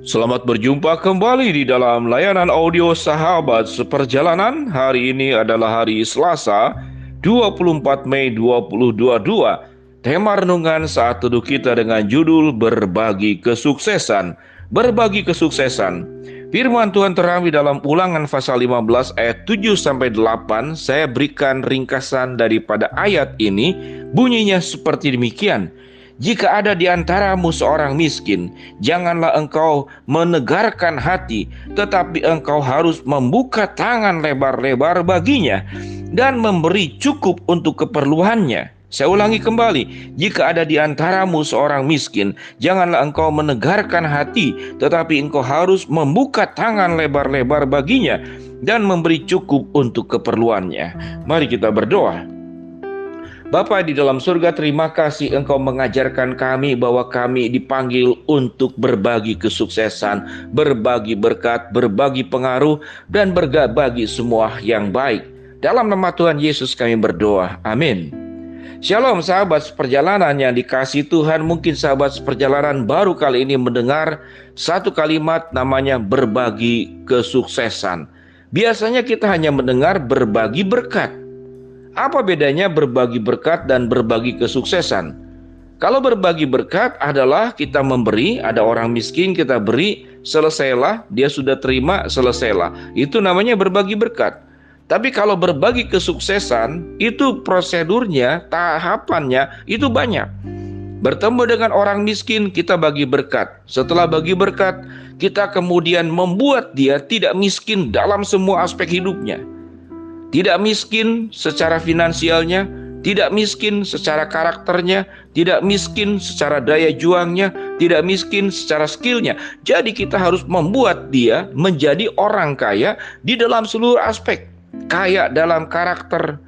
Selamat berjumpa kembali di dalam layanan audio Sahabat Seperjalanan. Hari ini adalah hari Selasa, 24 Mei 2022. Tema renungan saat teduh kita dengan judul Berbagi Kesuksesan. Berbagi kesuksesan. Firman Tuhan terambil dalam Ulangan pasal 15 ayat 7 sampai 8. Saya berikan ringkasan daripada ayat ini. Bunyinya seperti demikian. Jika ada di antaramu seorang miskin, janganlah engkau menegarkan hati, tetapi engkau harus membuka tangan lebar-lebar baginya dan memberi cukup untuk keperluannya. Saya ulangi kembali, jika ada di antaramu seorang miskin, janganlah engkau menegarkan hati, tetapi engkau harus membuka tangan lebar-lebar baginya dan memberi cukup untuk keperluannya. Mari kita berdoa. Bapa di dalam surga, terima kasih Engkau mengajarkan kami bahwa kami dipanggil untuk berbagi kesuksesan, berbagi berkat, berbagi pengaruh, dan berbagi semua yang baik. Dalam nama Tuhan Yesus kami berdoa. Amin. Shalom sahabat seperjalanan yang dikasih Tuhan Mungkin sahabat seperjalanan baru kali ini mendengar Satu kalimat namanya berbagi kesuksesan Biasanya kita hanya mendengar berbagi berkat apa bedanya berbagi berkat dan berbagi kesuksesan? Kalau berbagi berkat adalah kita memberi, ada orang miskin kita beri, selesailah, dia sudah terima, selesailah. Itu namanya berbagi berkat. Tapi kalau berbagi kesuksesan, itu prosedurnya, tahapannya itu banyak. Bertemu dengan orang miskin, kita bagi berkat. Setelah bagi berkat, kita kemudian membuat dia tidak miskin dalam semua aspek hidupnya tidak miskin secara finansialnya, tidak miskin secara karakternya, tidak miskin secara daya juangnya, tidak miskin secara skillnya. Jadi kita harus membuat dia menjadi orang kaya di dalam seluruh aspek. Kaya dalam karakter,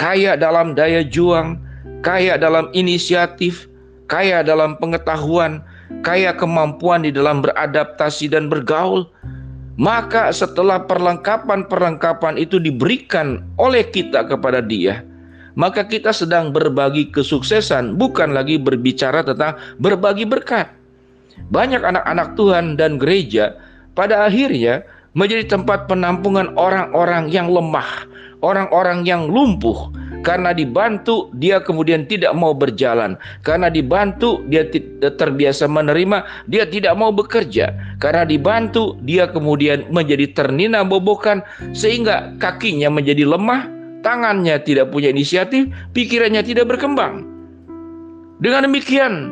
kaya dalam daya juang, kaya dalam inisiatif, kaya dalam pengetahuan, kaya kemampuan di dalam beradaptasi dan bergaul, maka setelah perlengkapan-perlengkapan itu diberikan oleh kita kepada dia, maka kita sedang berbagi kesuksesan, bukan lagi berbicara tentang berbagi berkat. Banyak anak-anak Tuhan dan gereja pada akhirnya menjadi tempat penampungan orang-orang yang lemah, orang-orang yang lumpuh, karena dibantu, dia kemudian tidak mau berjalan. Karena dibantu, dia terbiasa menerima, dia tidak mau bekerja. Karena dibantu, dia kemudian menjadi ternina bobokan, sehingga kakinya menjadi lemah, tangannya tidak punya inisiatif, pikirannya tidak berkembang. Dengan demikian,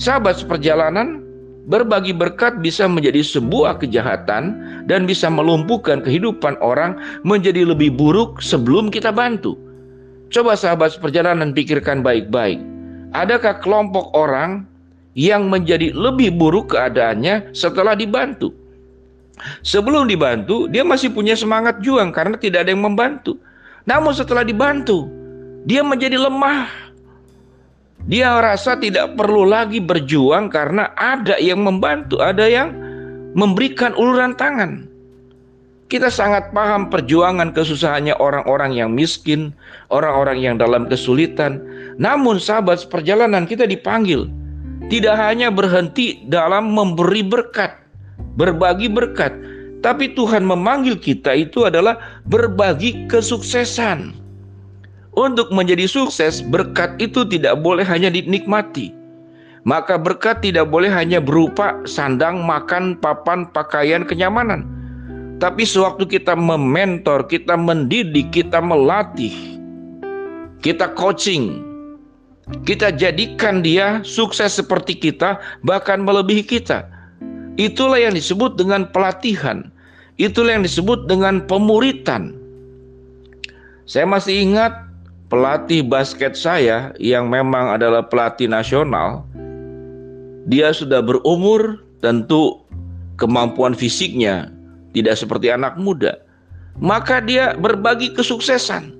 sahabat seperjalanan, berbagi berkat bisa menjadi sebuah kejahatan dan bisa melumpuhkan kehidupan orang menjadi lebih buruk sebelum kita bantu. Coba sahabat perjalanan pikirkan baik-baik. Adakah kelompok orang yang menjadi lebih buruk keadaannya setelah dibantu? Sebelum dibantu, dia masih punya semangat juang karena tidak ada yang membantu. Namun setelah dibantu, dia menjadi lemah. Dia rasa tidak perlu lagi berjuang karena ada yang membantu, ada yang memberikan uluran tangan. Kita sangat paham perjuangan kesusahannya orang-orang yang miskin, orang-orang yang dalam kesulitan. Namun sahabat perjalanan kita dipanggil tidak hanya berhenti dalam memberi berkat, berbagi berkat, tapi Tuhan memanggil kita itu adalah berbagi kesuksesan. Untuk menjadi sukses, berkat itu tidak boleh hanya dinikmati. Maka berkat tidak boleh hanya berupa sandang, makan, papan, pakaian, kenyamanan tapi sewaktu kita mementor, kita mendidik, kita melatih, kita coaching, kita jadikan dia sukses seperti kita, bahkan melebihi kita. Itulah yang disebut dengan pelatihan. Itulah yang disebut dengan pemuritan. Saya masih ingat pelatih basket saya yang memang adalah pelatih nasional. Dia sudah berumur, tentu kemampuan fisiknya tidak seperti anak muda, maka dia berbagi kesuksesan.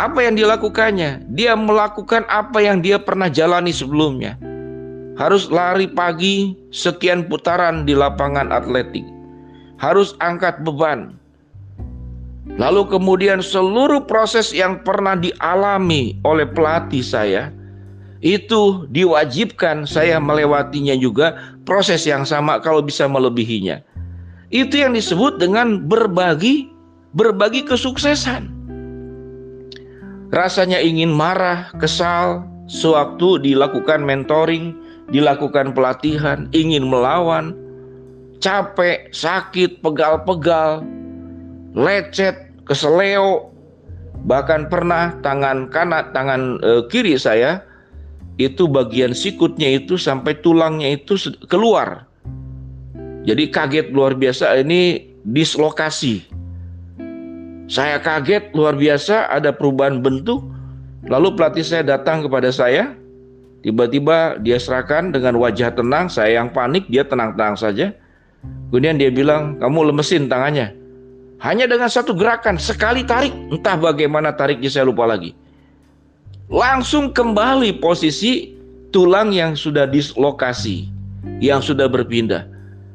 Apa yang dilakukannya? Dia melakukan apa yang dia pernah jalani sebelumnya. Harus lari pagi sekian putaran di lapangan atletik. Harus angkat beban. Lalu kemudian seluruh proses yang pernah dialami oleh pelatih saya itu diwajibkan saya melewatinya juga proses yang sama kalau bisa melebihinya. Itu yang disebut dengan berbagi berbagi kesuksesan. Rasanya ingin marah, kesal, sewaktu dilakukan mentoring, dilakukan pelatihan, ingin melawan, capek, sakit, pegal-pegal, lecet, keseleo, bahkan pernah tangan kanan, tangan e, kiri saya itu bagian sikutnya itu sampai tulangnya itu keluar. Jadi kaget luar biasa ini dislokasi. Saya kaget luar biasa ada perubahan bentuk. Lalu pelatih saya datang kepada saya. Tiba-tiba dia serahkan dengan wajah tenang. Saya yang panik, dia tenang-tenang saja. Kemudian dia bilang, kamu lemesin tangannya. Hanya dengan satu gerakan, sekali tarik. Entah bagaimana tariknya saya lupa lagi. Langsung kembali posisi tulang yang sudah dislokasi. Yang sudah berpindah.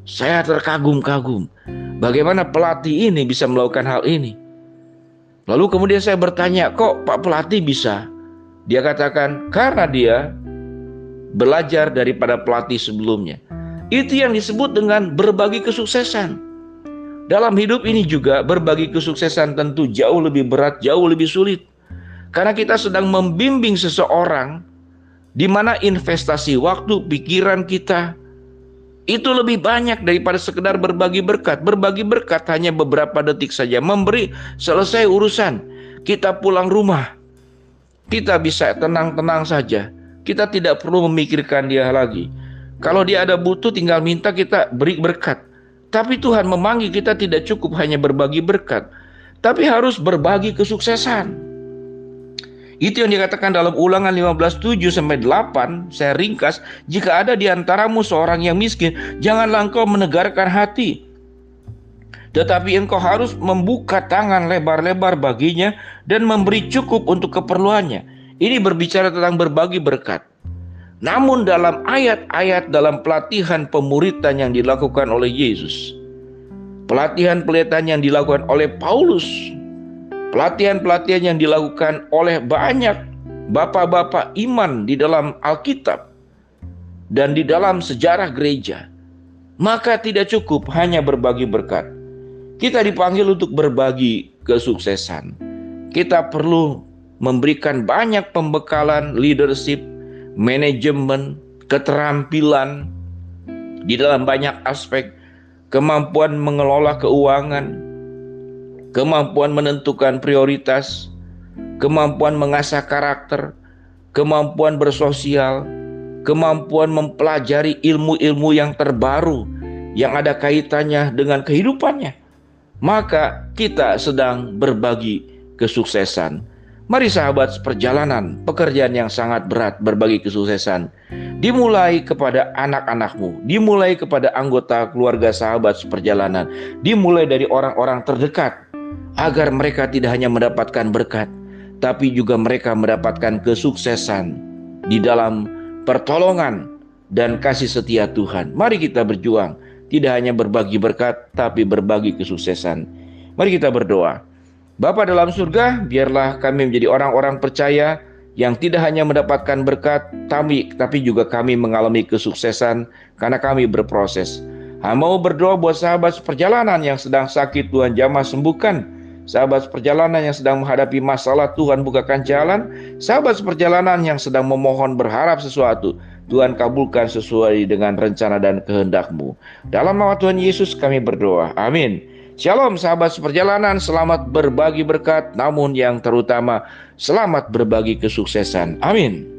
Saya terkagum-kagum. Bagaimana pelatih ini bisa melakukan hal ini? Lalu kemudian saya bertanya, kok Pak pelatih bisa? Dia katakan, karena dia belajar daripada pelatih sebelumnya. Itu yang disebut dengan berbagi kesuksesan. Dalam hidup ini juga berbagi kesuksesan tentu jauh lebih berat, jauh lebih sulit. Karena kita sedang membimbing seseorang di mana investasi waktu, pikiran kita, itu lebih banyak daripada sekedar berbagi berkat. Berbagi berkat hanya beberapa detik saja. Memberi selesai urusan. Kita pulang rumah. Kita bisa tenang-tenang saja. Kita tidak perlu memikirkan dia lagi. Kalau dia ada butuh tinggal minta kita beri berkat. Tapi Tuhan memanggil kita tidak cukup hanya berbagi berkat. Tapi harus berbagi kesuksesan. Itu yang dikatakan dalam ulangan 15.7 sampai 8, saya ringkas, jika ada di antaramu seorang yang miskin, janganlah engkau menegarkan hati. Tetapi engkau harus membuka tangan lebar-lebar baginya dan memberi cukup untuk keperluannya. Ini berbicara tentang berbagi berkat. Namun dalam ayat-ayat dalam pelatihan pemuritan yang dilakukan oleh Yesus, pelatihan-pelatihan yang dilakukan oleh Paulus pelatihan-pelatihan yang dilakukan oleh banyak bapak-bapak iman di dalam Alkitab dan di dalam sejarah gereja, maka tidak cukup hanya berbagi berkat. Kita dipanggil untuk berbagi kesuksesan. Kita perlu memberikan banyak pembekalan leadership, manajemen, keterampilan di dalam banyak aspek, kemampuan mengelola keuangan, kemampuan menentukan prioritas, kemampuan mengasah karakter, kemampuan bersosial, kemampuan mempelajari ilmu-ilmu yang terbaru yang ada kaitannya dengan kehidupannya. Maka kita sedang berbagi kesuksesan. Mari sahabat perjalanan pekerjaan yang sangat berat berbagi kesuksesan dimulai kepada anak-anakmu, dimulai kepada anggota keluarga sahabat seperjalanan, dimulai dari orang-orang terdekat agar mereka tidak hanya mendapatkan berkat, tapi juga mereka mendapatkan kesuksesan di dalam pertolongan dan kasih setia Tuhan. Mari kita berjuang, tidak hanya berbagi berkat, tapi berbagi kesuksesan. Mari kita berdoa. Bapa dalam surga, biarlah kami menjadi orang-orang percaya yang tidak hanya mendapatkan berkat, tapi, tapi juga kami mengalami kesuksesan karena kami berproses. Mau berdoa buat sahabat perjalanan yang sedang sakit, Tuhan jamah sembuhkan Sahabat perjalanan yang sedang menghadapi masalah, Tuhan bukakan jalan. Sahabat perjalanan yang sedang memohon berharap sesuatu, Tuhan kabulkan sesuai dengan rencana dan kehendakmu. Dalam nama Tuhan Yesus kami berdoa. Amin. Shalom sahabat seperjalanan, selamat berbagi berkat, namun yang terutama selamat berbagi kesuksesan. Amin.